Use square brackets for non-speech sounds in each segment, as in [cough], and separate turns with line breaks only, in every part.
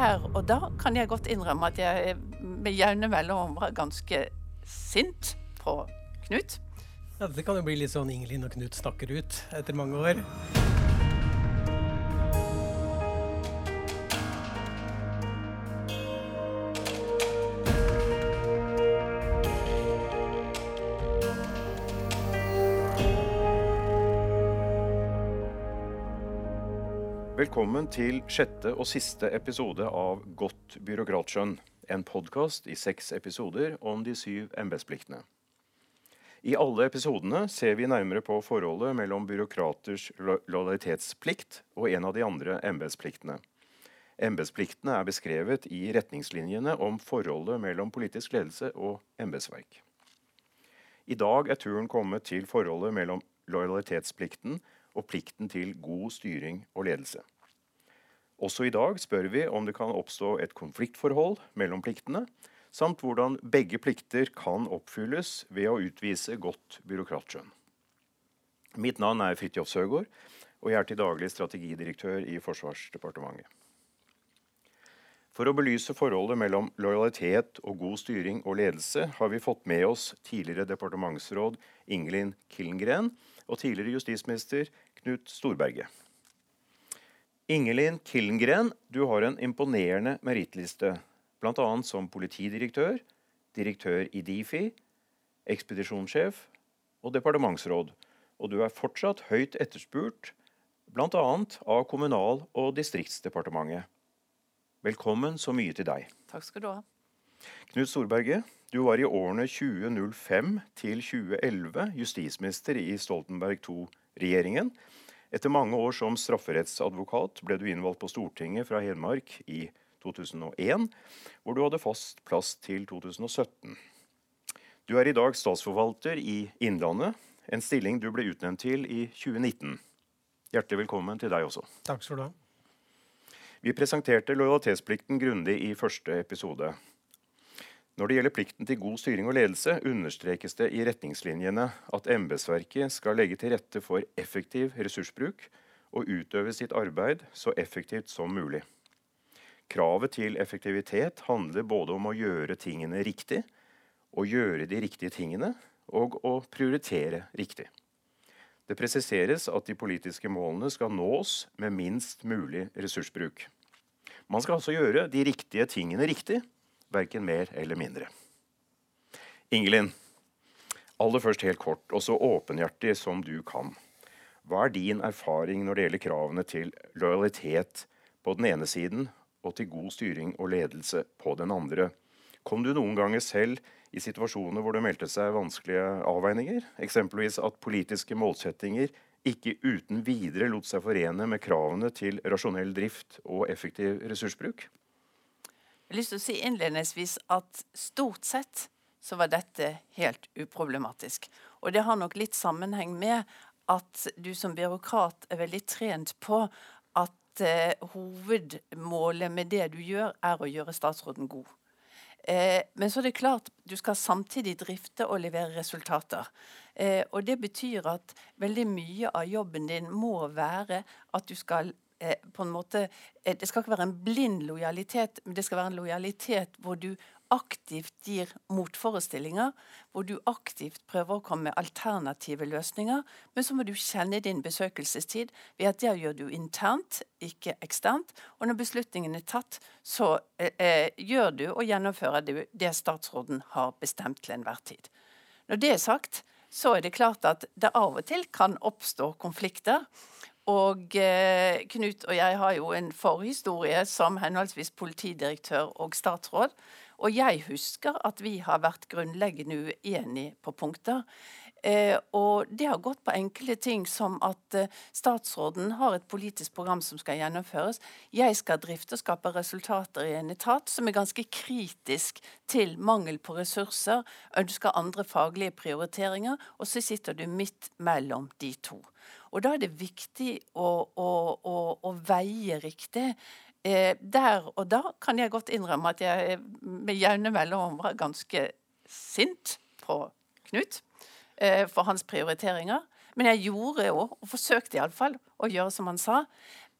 der og da kan jeg godt innrømme at jeg med jevne mellomrom var ganske sint på Knut.
Ja, Dette kan jo bli litt sånn Ingelin og Knut snakker ut etter mange år.
Velkommen til sjette og siste episode av Godt byråkratskjønn. En podkast i seks episoder om de syv embetspliktene. I alle episodene ser vi nærmere på forholdet mellom byråkraters lo lojalitetsplikt og en av de andre embetspliktene. Embetspliktene er beskrevet i retningslinjene om forholdet mellom politisk ledelse og embetsverk. I dag er turen kommet til forholdet mellom lojalitetsplikten og plikten til god styring og ledelse. Også i dag spør vi om det kan oppstå et konfliktforhold mellom pliktene, samt hvordan begge plikter kan oppfylles ved å utvise godt byråkratskjønn. Mitt navn er Fridtjof Søgaard, og jeg er til daglig strategidirektør i Forsvarsdepartementet. For å belyse forholdet mellom lojalitet og god styring og ledelse har vi fått med oss tidligere departementsråd Ingelin Killengren og tidligere justisminister Knut Storberget. Ingelin Killengren, du har en imponerende merittliste, bl.a. som politidirektør, direktør i Difi, ekspedisjonssjef og departementsråd, og du er fortsatt høyt etterspurt, bl.a. av Kommunal- og distriktsdepartementet. Velkommen så mye til deg.
Takk skal du ha.
Knut Storberget, du var i årene 2005 til 2011 justisminister i Stoltenberg II-regjeringen. Etter mange år som strafferettsadvokat ble du innvalgt på Stortinget fra Hedmark i 2001, hvor du hadde fast plass til 2017. Du er i dag statsforvalter i Innlandet, en stilling du ble utnevnt til i 2019. Hjertelig velkommen til deg også.
Takk skal du ha.
Vi presenterte lojalitetsplikten grundig i første episode. Når det gjelder plikten til god styring og ledelse, understrekes det i retningslinjene at embetsverket skal legge til rette for effektiv ressursbruk og utøve sitt arbeid så effektivt som mulig. Kravet til effektivitet handler både om å gjøre tingene riktig, å gjøre de riktige tingene og å prioritere riktig. Det presiseres at de politiske målene skal nås med minst mulig ressursbruk. Man skal altså gjøre de riktige tingene riktig, verken mer eller mindre. Ingelin, aller først helt kort, og så åpenhjertig som du kan. Hva er din erfaring når det gjelder kravene til lojalitet på den ene siden og til god styring og ledelse på den andre? Kom du noen ganger selv i situasjoner hvor det meldte seg vanskelige avveininger? Eksempelvis at politiske målsettinger ikke uten videre lot seg forene med kravene til rasjonell drift og effektiv ressursbruk?
Jeg har lyst til å si innledningsvis at stort sett så var dette helt uproblematisk. Og det har nok litt sammenheng med at du som byråkrat er veldig trent på at eh, hovedmålet med det du gjør, er å gjøre statsråden god. Eh, men så er det klart, du skal samtidig drifte og levere resultater. Eh, og det betyr at veldig mye av jobben din må være at du skal på en måte eh, Det skal ikke være en blind lojalitet, men det skal være en lojalitet hvor du aktivt gir motforestillinger, hvor du aktivt prøver å komme med alternative løsninger. Men så må du kjenne din besøkelsestid ved at det gjør du internt, ikke eksternt. Og når beslutningen er tatt, så eh, eh, gjør du og gjennomfører du det statsråden har bestemt til enhver tid. Når det er sagt, så er det klart at det av og til kan oppstå konflikter. Og eh, Knut og jeg har jo en forhistorie som henholdsvis politidirektør og statsråd. Og jeg husker at vi har vært grunnleggende uenige på punkter. Eh, og det har gått på enkle ting som at eh, statsråden har et politisk program som skal gjennomføres. Jeg skal drifte og skape resultater i en etat som er ganske kritisk til mangel på ressurser, ønsker andre faglige prioriteringer, og så sitter du midt mellom de to. Og da er det viktig å, å, å, å veie riktig. Eh, der og da kan jeg godt innrømme at jeg med jevne mellomrom var ganske sint på Knut eh, for hans prioriteringer. Men jeg gjorde jo, og forsøkte iallfall, å gjøre som han sa.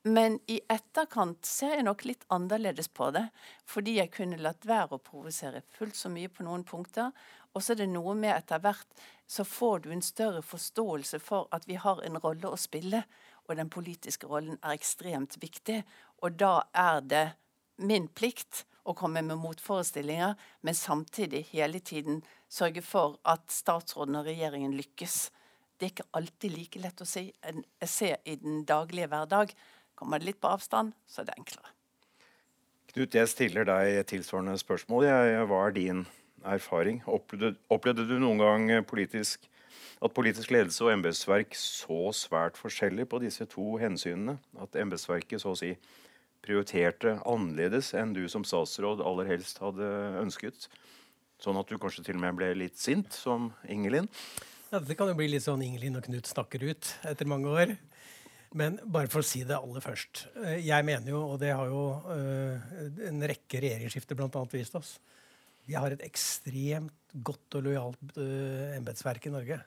Men i etterkant ser jeg nok litt annerledes på det. Fordi jeg kunne latt være å provosere fullt så mye på noen punkter. Og så er det noe med etter hvert så får du en større forståelse for at vi har en rolle å spille. Og den politiske rollen er ekstremt viktig. Og da er det min plikt å komme med motforestillinger, men samtidig hele tiden sørge for at statsråden og regjeringen lykkes. Det er ikke alltid like lett å se, se i den daglige hverdag. Kommer det litt på avstand, så er det enklere.
Knut, jeg stiller deg tilsvarende spørsmål. Hva er din erfaring? Opplevde, opplevde du noen gang politisk, at politisk ledelse og embetsverk så svært forskjellig på disse to hensynene? At embetsverket så å si prioriterte annerledes enn du som statsråd aller helst hadde ønsket? Sånn at du kanskje til og med ble litt sint, som Ingelin?
Ja, det kan jo bli litt sånn Ingelin og Knut snakker ut etter mange år. Men bare for å si det aller først. Eh, jeg mener jo, og det har jo uh, en rekke regjeringsskifter bl.a. vist oss, vi har et ekstremt godt og lojalt uh, embetsverk i Norge.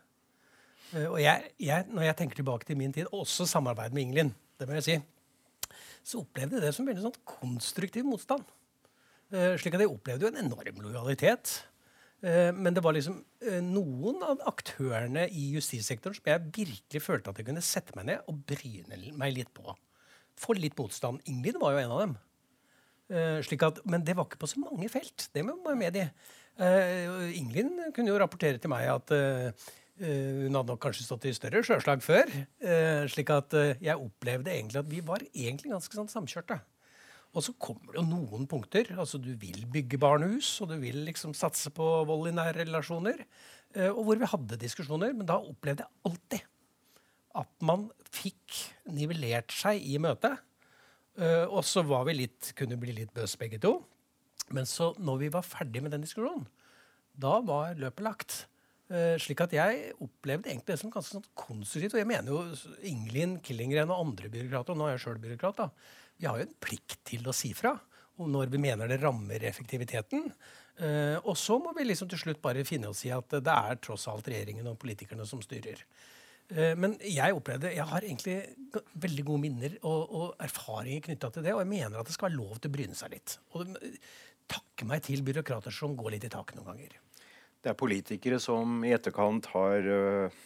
Uh, og jeg, jeg, når jeg tenker tilbake til min tid, også samarbeid med Ingelin, det må jeg si, så opplevde jeg det som veldig sånn konstruktiv motstand. Uh, slik at jeg opplevde jo en enorm lojalitet. Men det var liksom noen av aktørene i justissektoren som jeg virkelig følte at jeg kunne sette meg ned og bryne meg litt på. Få litt motstand. Ingelin var jo en av dem. Uh, at, men det var ikke på så mange felt. Det må være med i. Uh, Ingrid kunne jo rapportere til meg at uh, hun hadde nok kanskje stått i større sjøslag før. slik at jeg opplevde egentlig at vi var egentlig ganske sånn samkjørte. Og så kommer det jo noen punkter. altså Du vil bygge barnehus, og du vil liksom satse på vold i nære relasjoner. Eh, og hvor vi hadde diskusjoner. Men da opplevde jeg alltid at man fikk nivellert seg i møtet. Eh, og så var vi litt, kunne bli litt bøs begge to. Men så når vi var ferdig med den diskusjonen, da var løpet lagt. Uh, slik at jeg opplevde egentlig det som ganske sånn konstruktivt. Og jeg mener jo Ingelin Killingren og andre byråkrater, og nå er jeg sjøl byråkrat, da, vi har jo en plikt til å si fra om når vi mener det rammer effektiviteten. Uh, og så må vi liksom til slutt bare finne oss i at det er tross alt regjeringen og politikerne som styrer. Uh, men jeg opplevde, jeg har egentlig veldig gode minner og, og erfaringer knytta til det. Og jeg mener at det skal være lov til å bryne seg litt. Og takke meg til byråkrater som går litt i taket noen ganger.
Det er politikere som i etterkant har uh,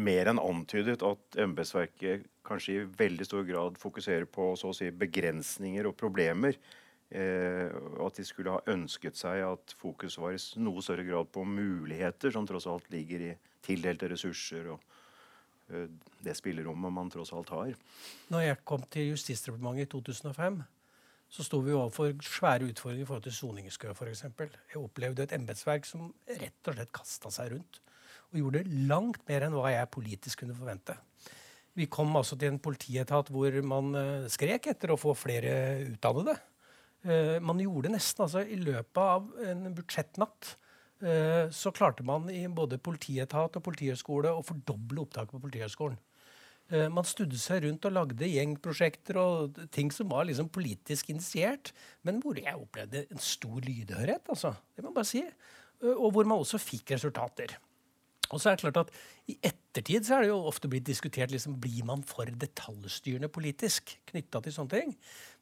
mer enn antydet at embetsverket kanskje i veldig stor grad fokuserer på så å si, begrensninger og problemer. Eh, at de skulle ha ønsket seg at fokus var i noe større grad på muligheter, som tross alt ligger i tildelte ressurser og eh, det spillerommet man tross alt har.
Når jeg kom til Justisdepartementet i 2005, så sto vi overfor svære utfordringer i forhold til soningskø f.eks. Jeg opplevde et embetsverk som rett og slett kasta seg rundt. Og gjorde langt mer enn hva jeg politisk kunne forvente. Vi kom altså til en politietat hvor man uh, skrek etter å få flere utdannede. Uh, man gjorde nesten altså I løpet av en budsjettnatt så klarte man i både politietat og politihøgskole å fordoble opptaket på Politihøgskolen. Man studde seg rundt og lagde gjengprosjekter og ting som var liksom politisk initiert, men hvor jeg opplevde en stor lydhørhet. Altså. Det må jeg bare si. Og hvor man også fikk resultater. Og så er det klart at I ettertid så er det jo ofte blitt diskutert liksom, blir man for detaljstyrende politisk knytta til sånne ting.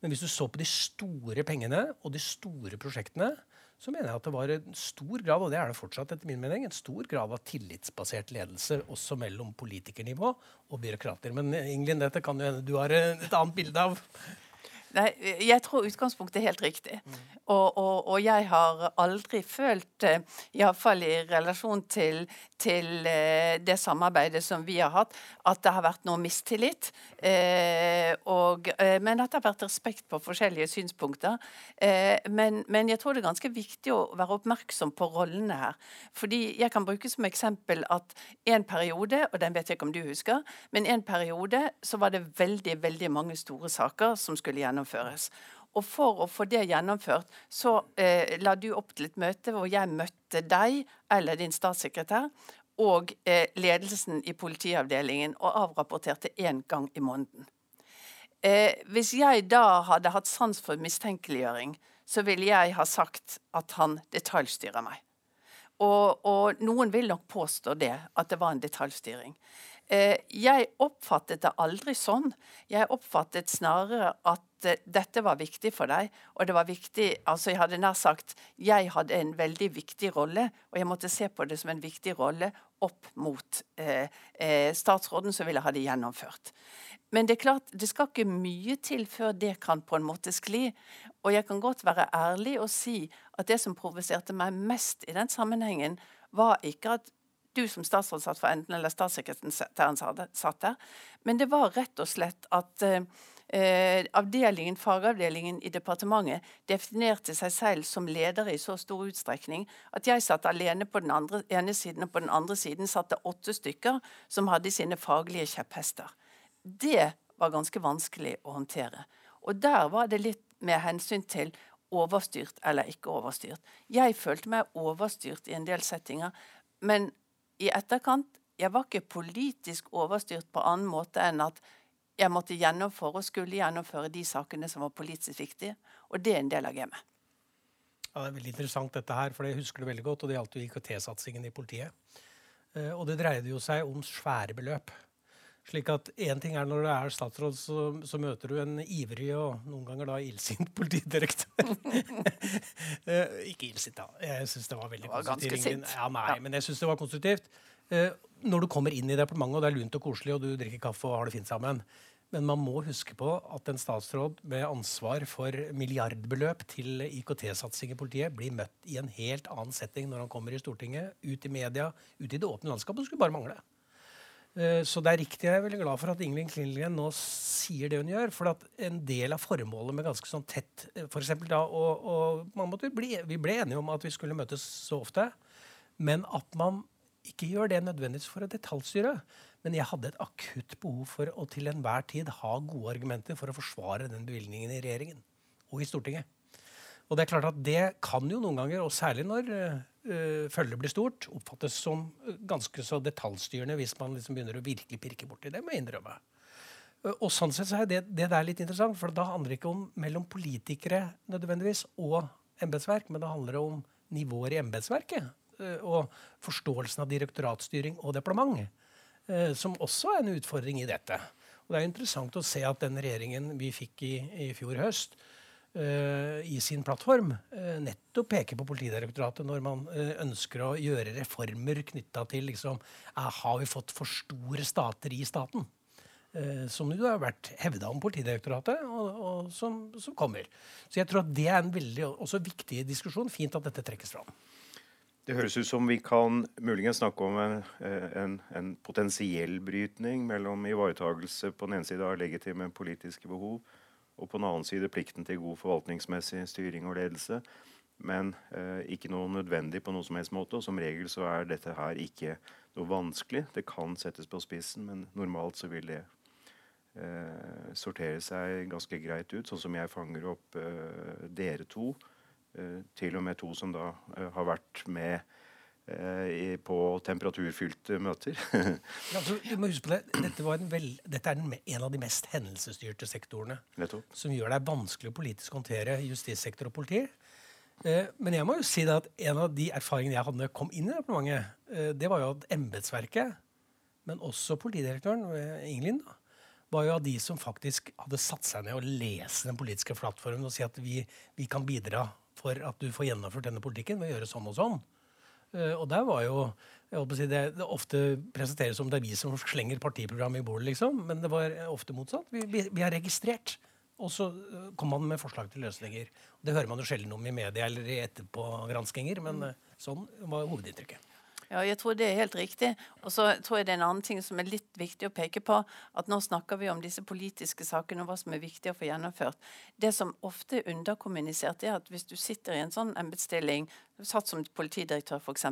Men hvis du så på de store pengene og de store prosjektene, så mener jeg at det var en stor grad og det er det fortsatt etter min mening, en stor grad av tillitsbasert ledelse også mellom politikernivå og byråkrater. Men Ingelin, dette kan jo hende du har et annet bilde av.
Nei, jeg tror utgangspunktet er helt riktig. Mm. Og, og, og, jeg har aldri følt, uh, iallfall i relasjon til, til uh, det samarbeidet som vi har hatt, at det har vært noe mistillit. Uh, og, men at det har vært respekt på forskjellige synspunkter. Men, men, jeg tror det er ganske viktig å være oppmerksom på rollene her. Fordi jeg kan bruke som eksempel at en periode, og den vet jeg ikke om du husker, men en periode så var det veldig, veldig mange store saker som skulle gjennomføres. Og for å få det gjennomført, så eh, la du opp til et møte hvor jeg møtte deg eller din statssekretær og eh, ledelsen i politiavdelingen og avrapporterte én gang i måneden. Eh, hvis jeg da hadde hatt sans for mistenkeliggjøring, så ville jeg ha sagt at han detaljstyrer meg. Og, og, noen vil nok påstå det, at det var en detaljstyring. Eh, jeg oppfattet det aldri sånn. Jeg oppfattet snarere at eh, dette var viktig for deg. Og det var viktig altså Jeg hadde nær sagt jeg hadde en veldig viktig rolle, og jeg måtte se på det som en viktig rolle opp mot eh, eh, statsråden som ville ha det gjennomført. Men det er klart, det skal ikke mye til før det kan på en måte skli. Og jeg kan godt være ærlig og si at det som provoserte meg mest i den sammenhengen, var ikke at du som statsråd satt for enden, eller statssekretæren satt der. Men det var rett og slett at eh, avdelingen, fagavdelingen i departementet definerte seg selv som ledere i så stor utstrekning at jeg satt alene på den andre, ene siden, og på den andre siden satt det åtte stykker som hadde sine faglige kjepphester. Det var ganske vanskelig å håndtere. Og der var det litt med hensyn til overstyrt eller ikke overstyrt. Jeg følte meg overstyrt i en del settinger, men i etterkant jeg var ikke politisk overstyrt på annen måte enn at jeg måtte gjennomføre og skulle gjennomføre de sakene som var politisk viktige. Og det er en del av gamet.
Ja, det er veldig interessant dette her, for det husker du veldig godt. Og det gjaldt jo IKT-satsingen i politiet. Uh, og det dreide jo seg om svære beløp. Slik at Én ting er når du er statsråd, så, så, møter du en ivrig og noen ganger da illsint [laughs] politidirektør. uh, [laughs] ikke illsint, da. Jeg syns det var veldig det var konstruktivt. Ja, nei, ja. Men jeg syns det var konstruktivt. Uh, når du kommer inn i departementet, og det er lunt og koselig, og du drikker kaffe og har det fint sammen, men man må huske på at en statsråd med ansvar for milliardbeløp til IKT-satsing i politiet blir møtt i en helt annen setting når han kommer i Stortinget, ut i media, ut i det åpne landskapet. Det skulle bare mangle. Eh, så det er riktig. Jeg er veldig glad for at Ingelin Klingelien nå sier det hun gjør. For at en del av formålet med ganske sånn tett eh, for da, og, og bli, Vi ble enige om at vi skulle møtes så ofte, men at man ikke gjør det nødvendigvis for å detaljstyre. Men jeg hadde et akutt behov for å til enhver tid ha gode argumenter for å forsvare den bevilgningen i regjeringen og i Stortinget. Og det er klart at det kan jo noen ganger, og særlig når uh, følget blir stort, oppfattes som ganske så detaljstyrende hvis man liksom begynner å virkelig pirke borti det, må jeg innrømme. Og sånn sett så er det, det der litt interessant, for da handler det ikke om mellom politikere nødvendigvis og embetsverk, men det handler om nivåer i embetsverket og forståelsen av direktoratstyring og departement. Eh, som også er en utfordring i dette. Og det er interessant å se at den regjeringen vi fikk i, i fjor høst, i sin plattform uh, nettopp peker på Politidirektoratet når man uh, ønsker å gjøre reformer knytta til liksom, Har vi fått for store stater i staten? som jo har vært hevda om Politidirektoratet, og, og som, som, kommer. Så jeg tror at det er en veldig også viktig diskusjon. Fint at dette trekkes fram.
Det høres ut som vi kan muligens snakke om en, en, en potensiell brytning mellom ivaretagelse på den ene side av legitime politiske behov, og på den annen side plikten til god forvaltningsmessig styring og ledelse. Men eh, ikke noe nødvendig på noen som helst måte. Og som regel så er dette her ikke noe vanskelig. Det kan settes på spissen, men normalt så vil det eh, sortere seg ganske greit ut. Sånn som jeg fanger opp eh, dere to Eh, til og med to som da eh, har vært med på temperaturfylte møter.
ja, altså, du må huske på det. Dette, vel, dette er en, av de mest hendelsesstyrte sektorene.
Nettopp.
Som gjør det vanskelig å politisk håndtere justissektor og politi. Eh, men jeg må jo si at en av de erfaringene jeg hadde kom inn i departementet, eh, det var jo at embetsverket, men også politidirektøren, Ingelin, da, var jo av de som faktisk hadde satt seg ned og lest den politiske plattformen og si at vi, vi kan bidra for at du får gjennomført denne politikken ved å gjøre sånn og sånn. Uh, og der var jo si, det, det, ofte presenteres som det er vi som slenger partiprogrammet i bordet, liksom. Men det var ofte motsatt. Vi, vi, vi har registrert. Og så uh, kom man med forslag til løsninger. Det hører man jo sjelden om i media eller i etterpågranskinger, men sånn var hovedinntrykket.
Ja, jeg tror det er helt riktig. Og så tror jeg det er en annen ting som er litt viktig å peke på. At nå snakker vi om disse politiske sakene og hva som er viktig å få gjennomført. Det som ofte er underkommunisert, er at hvis du sitter i en sånn embetsstilling, satt som politidirektør f.eks.,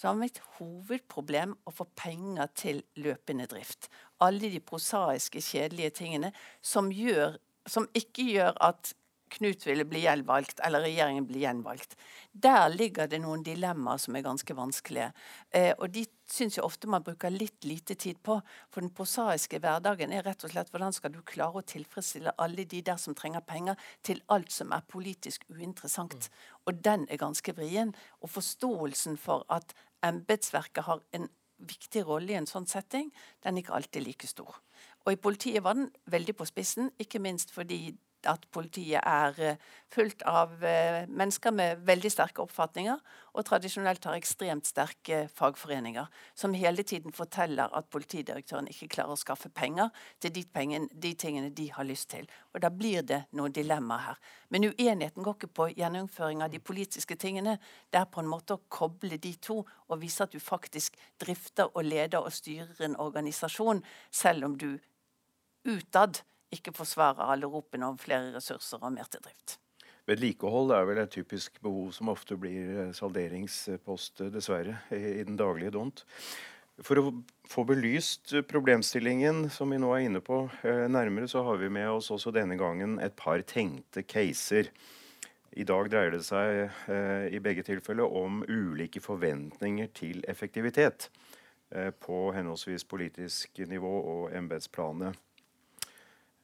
så har mitt hovedproblem å få penger til løpende drift. Alle de prosaiske, kjedelige tingene som, gjør, som ikke gjør at Knut ville bli gjenvalgt, eller regjeringen bli gjenvalgt. Der ligger det noen dilemmaer som er ganske vanskelige. Eh, og de syns jeg ofte man bruker litt lite tid på. For den prosaiske hverdagen er rett og slett hvordan skal du klare å tilfredsstille alle de der som trenger penger, til alt som er politisk uinteressant. Mm. Og den er ganske vrien. Og forståelsen for at embetsverket har en viktig rolle i en sånn setting, den er ikke alltid like stor. Og i politiet var den veldig på spissen, ikke minst fordi at politiet er eh, fullt av eh, mennesker med veldig sterke oppfatninger, og tradisjonelt har ekstremt sterke fagforeninger, som hele tiden forteller at politidirektøren ikke klarer å skaffe penger til de, pengen, de tingene de har lyst til. Og Da blir det noen dilemmaer her. Men uenigheten går ikke på gjennomføring av de politiske tingene. Det er på en måte å koble de to og vise at du faktisk drifter og leder og styrer en organisasjon, selv om du utad ikke forsvare alle ropene om flere ressurser og mer til drift.
Vedlikehold er vel et typisk behov som ofte blir eh, salderingspost, eh, dessverre, i den daglige dont. For å få belyst problemstillingen som vi nå er inne på eh, nærmere, så har vi med oss også denne gangen et par tenkte caser. I dag dreier det seg i begge tilfeller om ulike forventninger til effektivitet på henholdsvis politisk nivå og embetsplanet.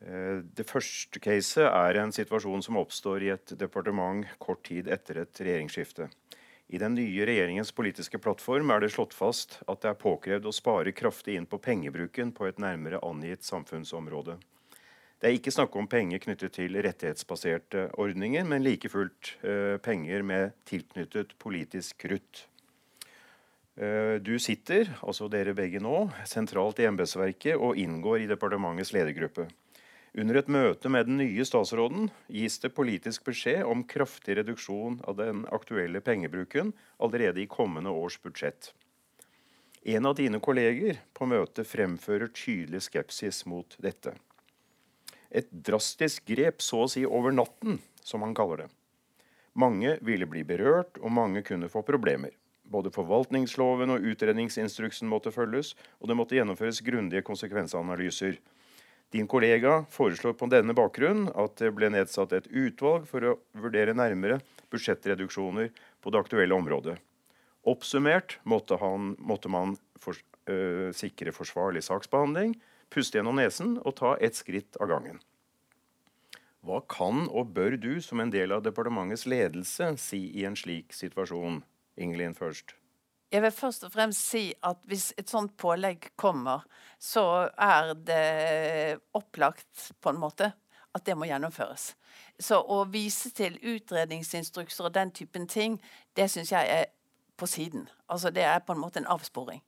Eh, det første caset er en situasjon som oppstår i et departement kort tid etter et regjeringsskifte. I den nye regjeringens politiske plattform er det slått fast at det er påkrevd å spare kraftig inn på pengebruken på et nærmere angitt samfunnsområde. Det er ikke snakk om penger knyttet til rettighetsbaserte ordninger, men like fullt eh, penger med tilknyttet politisk krutt. Eh, du sitter, altså dere begge nå, sentralt i embetsverket og inngår i departementets ledergruppe. Under et møte med den nye statsråden gis det politisk beskjed om kraftig reduksjon av den aktuelle pengebruken allerede i kommende års budsjett. En av dine kolleger på møtet fremfører tydelig skepsis mot dette. Et drastisk grep så å si over natten, som han kaller det. Mange ville bli berørt, og mange kunne få problemer. Både forvaltningsloven og utredningsinstruksen måtte følges, og det måtte gjennomføres grundige konsekvensanalyser. Din kollega foreslår på denne bakgrunn at det ble nedsatt et utvalg for å vurdere nærmere budsjettreduksjoner på det aktuelle området. Oppsummert måtte, han, måtte man for, øh, sikre forsvarlig saksbehandling, puste gjennom nesen og ta ett skritt av gangen. Hva kan og bør du som en del av departementets ledelse si i en slik situasjon? Ingelin først.
Jeg vil først og fremst si at hvis et sånt pålegg kommer, så er det opplagt på en måte at det må gjennomføres. Så å vise til utredningsinstrukser og den typen ting, det syns jeg er på siden. Altså det er på en måte en avsporing.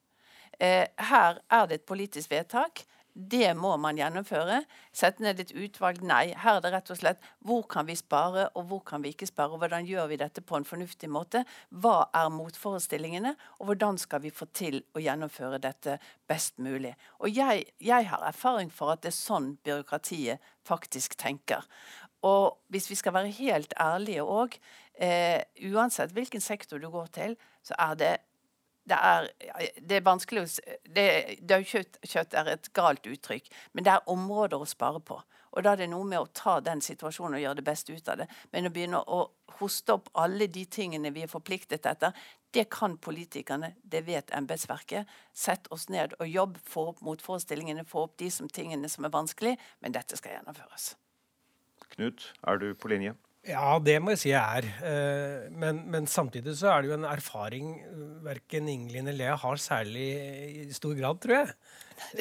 Eh, her er det et politisk vedtak. Det må man gjennomføre. Sette ned et utvalg? Nei. Her er det rett og slett hvor kan vi spare, og hvor kan vi ikke spare? og Hvordan gjør vi dette på en fornuftig måte? Hva er motforestillingene, og hvordan skal vi få til å gjennomføre dette best mulig? Og jeg, jeg har erfaring for at det er sånn byråkratiet faktisk tenker. Og hvis vi skal være helt ærlige òg, eh, uansett hvilken sektor du går til, så er det det er, det er vanskelig å Daukjøtt er et galt uttrykk, men det er områder å spare på. Og da er det noe med å ta den situasjonen og gjøre det beste ut av det. Men å begynne å hoste opp alle de tingene vi er forpliktet etter, det kan politikerne, det vet embetsverket. Sett oss ned og jobb, få opp motforestillingene, få opp de som tingene som er vanskelig, men dette skal gjennomføres.
Knut, er du på linje?
Ja, det må jeg si jeg er. Eh, men, men, samtidig så er det jo en erfaring eh, verken Ingelin eller jeg har særlig i stor grad, tror jeg.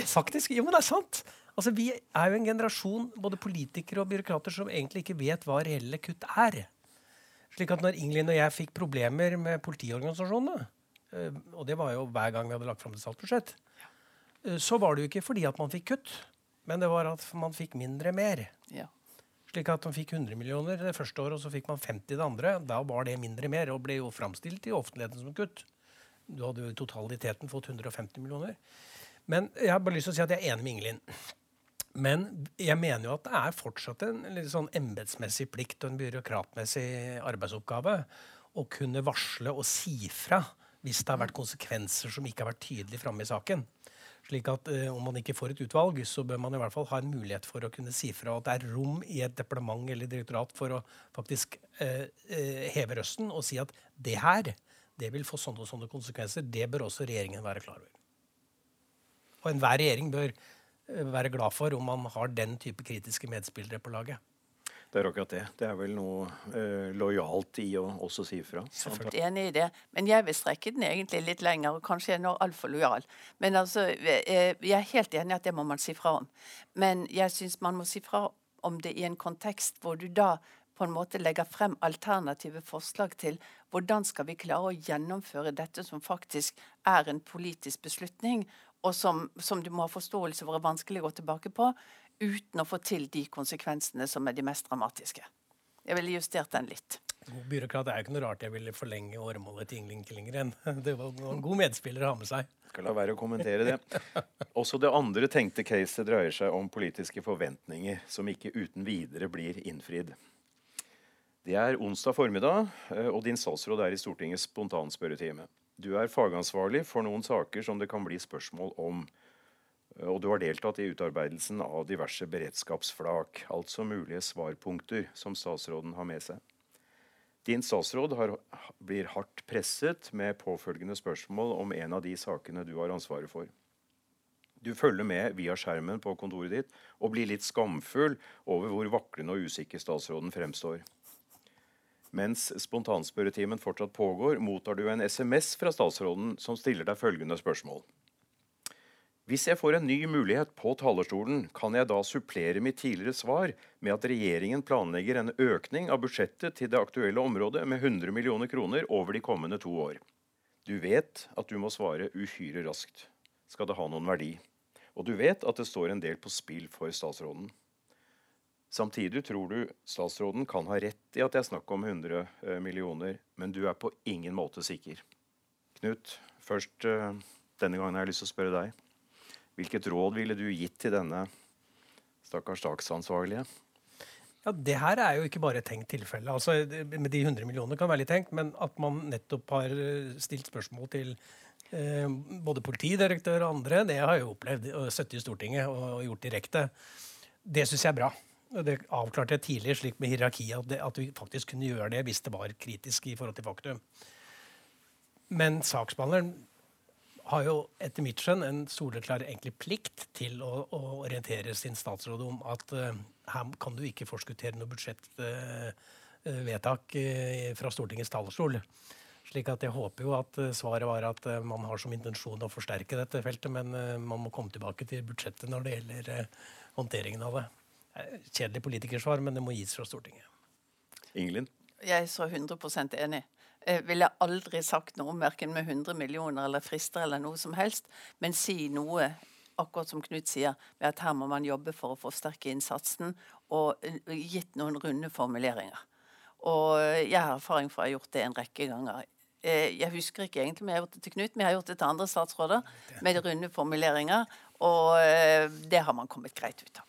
Faktisk. Jo, men det er sant. Altså, Vi er jo en generasjon både politikere og byråkrater som egentlig ikke vet hva reelle kutt er. Slik at når Ingelin og jeg fikk problemer med politiorganisasjonene, eh, og det var jo hver gang vi hadde lagt fram et statsbudsjett, så var det jo ikke fordi at man fikk kutt, men det var at man fikk mindre mer. Ja. Slik at man fikk 100 millioner det første året, og så fikk man 50 det andre. Da var det mindre mer, og ble jo framstilt i offentligheten som kutt. Du hadde jo i totaliteten fått 150 millioner. Men jeg har bare lyst til å si at jeg er enig med Ingelin. Men jeg mener jo at det er fortsatt en litt sånn embetsmessig plikt og en byråkratmessig arbeidsoppgave å kunne varsle og si fra hvis det har vært konsekvenser som ikke har vært tydelig framme i saken. Slik at eh, Om man ikke får et utvalg, så bør man i hvert fall ha en mulighet for å kunne si fra at det er rom i et departement eller direktorat for å faktisk uh, uh, heve røsten og si at det her det vil få sånne og sånne konsekvenser. Det bør også regjeringen være klar over. Og enhver regjering bør være glad for om man har den type kritiske medspillere på laget.
Det er akkurat det. Det er vel noe eh, lojalt i å også si fra.
Jeg er enig i det, men jeg vil strekke den egentlig litt lenger. og Kanskje jeg er nå altfor lojal. Men altså, eh, jeg er helt enig i at det må man si fra om. Men jeg syns man må si fra om det i en kontekst hvor du da på en måte legger frem alternative forslag til hvordan skal vi klare å gjennomføre dette som faktisk er en politisk beslutning, og som, som du må ha forståelse for er vanskelig å gå tilbake på, uten å få til de konsekvensene som er de mest dramatiske. Jeg ville justert den litt.
God byråkrat er jo ikke noe rart jeg ville forlenge åremålet til Ingling Killingren. [laughs] Det var en god medspiller å ha med seg.
Skal la være å kommentere det. [laughs] Også det andre tenkte caset dreier seg om politiske forventninger som ikke uten videre blir innfridd. Det er onsdag formiddag, eh, og din statsråd er i Stortingets spontanspørretime. Du er fagansvarlig for noen saker som det kan bli spørsmål om. Og du har deltatt i utarbeidelsen av diverse beredskapsflak, altså mulige svarpunkter som statsråden har med seg. Din statsråd har, blir hardt presset med påfølgende spørsmål om en av de sakene du har ansvaret for. Du følger med via skjermen på kontoret ditt og blir litt skamfull over hvor vaklende og usikker statsråden fremstår. Mens spontanspørretimen fortsatt pågår, mottar du en SMS fra statsråden som stiller deg følgende spørsmål. Hvis jeg får en ny mulighet på talerstolen, kan jeg da supplere mitt tidligere svar med at regjeringen planlegger en økning av budsjettet til det aktuelle området med 100 millioner kroner over de kommende to år. Du vet at du må svare uhyre raskt. Skal det ha noen verdi? Og du vet at det står en del på spill for statsråden. Samtidig tror du statsråden kan ha rett i at det er snakk om 100 eh, millioner, men du er på ingen måte sikker. Knut, først eh, denne gangen har jeg lyst til å spørre deg. Hvilket råd ville du gitt til denne stakkars statsansvarlige?
Ja, Det her er jo ikke bare et tenkt tilfelle. Altså, med de 100 millionene kan være litt tenkt, men at man nettopp har eh, stilt spørsmål til eh, både politidirektør og andre, det har jeg jo opplevd og sittet i Stortinget og, og gjort direkte. Det syns jeg er bra. Det avklarte jeg tidlig slik med hierarkiet at, at vi faktisk kunne gjøre det hvis det var kritisk i forhold til faktum. Men saksbehandleren har jo etter mitt skjønn en soleklar egentlig plikt til å, å orientere sin statsråd om at uh, her kan du ikke forskuttere noe budsjettvedtak uh, uh, fra Stortingets talerstol. Slik at jeg håper jo at svaret var at man har som intensjon å forsterke dette feltet, men man må komme tilbake til budsjettet når det gjelder håndteringen av det. Kjedelig politikersvar, men det må gis fra Stortinget.
Ingelin?
Jeg er så 100% enig. Jeg ville aldri sagt noe verken med 100 millioner eller frister eller noe som helst, men si noe akkurat som Knut sier, med at her må man jobbe for å forsterke innsatsen, og eh, gitt noen runde formuleringer. Og jeg har erfaring for å ha gjort det en rekke ganger. Eh, jeg husker ikke egentlig om jeg har gjort det til Knut, men jeg har gjort det til andre statsråder med runde formuleringer, og eh, det har man kommet greit ut av.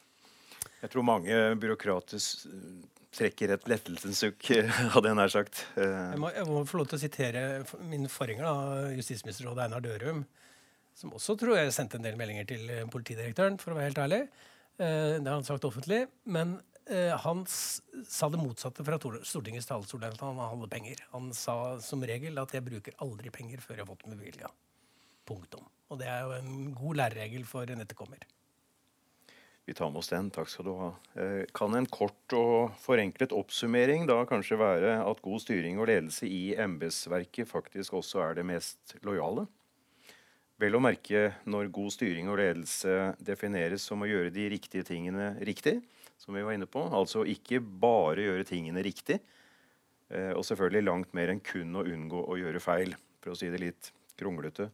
Jeg tror mange byråkrater trekker et lettelsens sukk, [laughs] hadde jeg nær sagt.
Jeg må, jeg må, få lov til å sitere min forgjenger, justisminister Einar Dørum, som også tror jeg sendte en del meldinger til eh, politidirektøren, for å være helt ærlig. Eh, det har han sagt offentlig. Men eh, han sa det motsatte fra Stortingets talerstol, at han hadde penger. Han sa som regel at jeg bruker aldri penger før jeg har fått dem bevilga. Punktum. Og det er jo en god læreregel for en etterkommer.
Vi tar med oss den. Takk skal du ha. Eh, kan en kort og forenklet oppsummering da kanskje være at god styring og ledelse i embetsverket faktisk også er det mest lojale? Vel å merke når god styring og ledelse defineres som å gjøre de riktige tingene riktig, som vi var inne på. Altså ikke bare gjøre tingene riktig, eh, og selvfølgelig langt mer enn kun å unngå å gjøre feil, for å si det litt kronglete.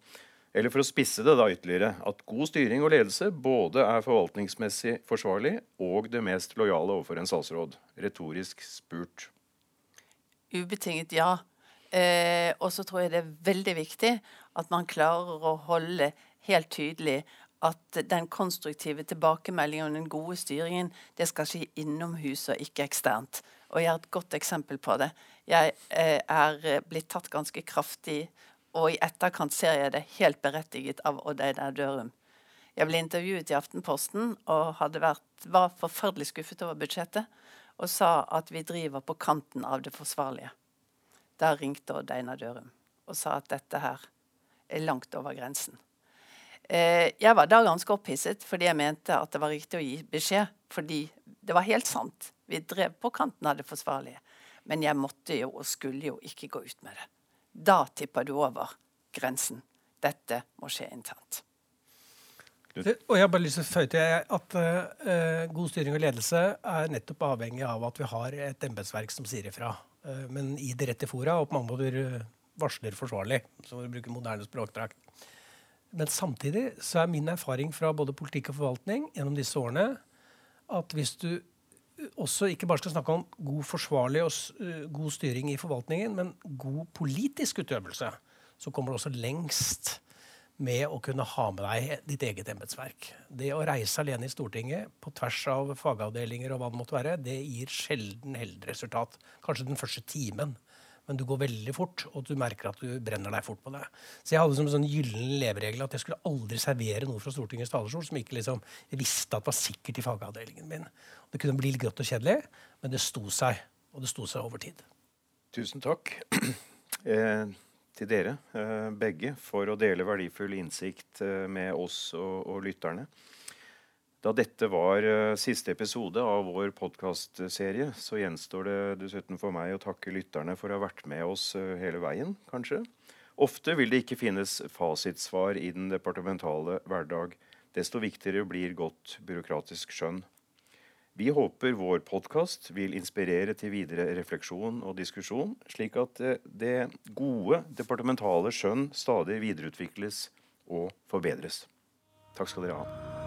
Eller for å spisse det da ytterligere, at god styring og ledelse både er forvaltningsmessig forsvarlig og det mest lojale overfor en statsråd. Retorisk spurt.
Ubetinget ja. Eh, og så tror jeg det er veldig viktig at man klarer å holde helt tydelig at den konstruktive tilbakemeldingen og den gode styringen det skal skje innomhus og ikke eksternt. Og jeg har et godt eksempel på det. Jeg eh, er blitt tatt ganske kraftig og i etterkant ser jeg det helt berettiget av Odd Einar Dørum. Jeg ble intervjuet i Aftenposten og vært, var forferdelig skuffet over budsjettet og sa at vi driver på kanten av det forsvarlige. Da ringte Odd Einar Dørum og sa at dette her er langt over grensen. Eh, jeg var da ganske opphisset fordi jeg mente at det var riktig å gi beskjed. Fordi det var helt sant. Vi drev på kanten av det forsvarlige. Men jeg måtte jo og skulle jo ikke gå ut med det. Da tipper du over grensen. Dette må skje internt.
Og jeg har bare lyst til å føye til at uh, god styring og ledelse er nettopp avhengig av at vi har et embetsverk som sier ifra. Uh, men i det rette fora, og på mange måter uh, varsler forsvarlig, så vi bruker moderne språkdrakt. Men samtidig så er min erfaring fra både politikk og forvaltning gjennom disse årene at hvis du også ikke bare skal snakke om god forsvarlig og god styring i forvaltningen, men god politisk utøvelse, så kommer du også lengst med å kunne ha med deg ditt eget embetsverk. Det å reise alene i Stortinget på tvers av fagavdelinger og hva det måtte være, det gir sjelden heldig resultat. Kanskje den første timen. Men du går veldig fort, og du merker at du brenner deg fort på det. Så jeg hadde som en sånn gyllen leveregel at jeg skulle aldri servere noe fra Stortingets talerstol som ikke liksom, visste at var sikkert i fagavdelingen min. Det kunne bli litt grått og kjedelig, men det sto seg. Og det sto seg over tid.
Tusen takk. [clears throat] Eh, til dere eh, begge for å dele verdifull innsikt eh, med oss og, og lytterne. Da dette var uh, siste episode av vår podkastserie, så gjenstår det dessuten for meg å takke lytterne for å ha vært med oss uh, hele veien, kanskje. Ofte vil det ikke finnes fasitsvar i den departementale hverdag. Desto viktigere blir godt byråkratisk skjønn. Vi håper vår podkast vil inspirere til videre refleksjon og diskusjon, slik at eh, det gode departementale skjønn stadig videreutvikles og forbedres. Takk skal dere ha.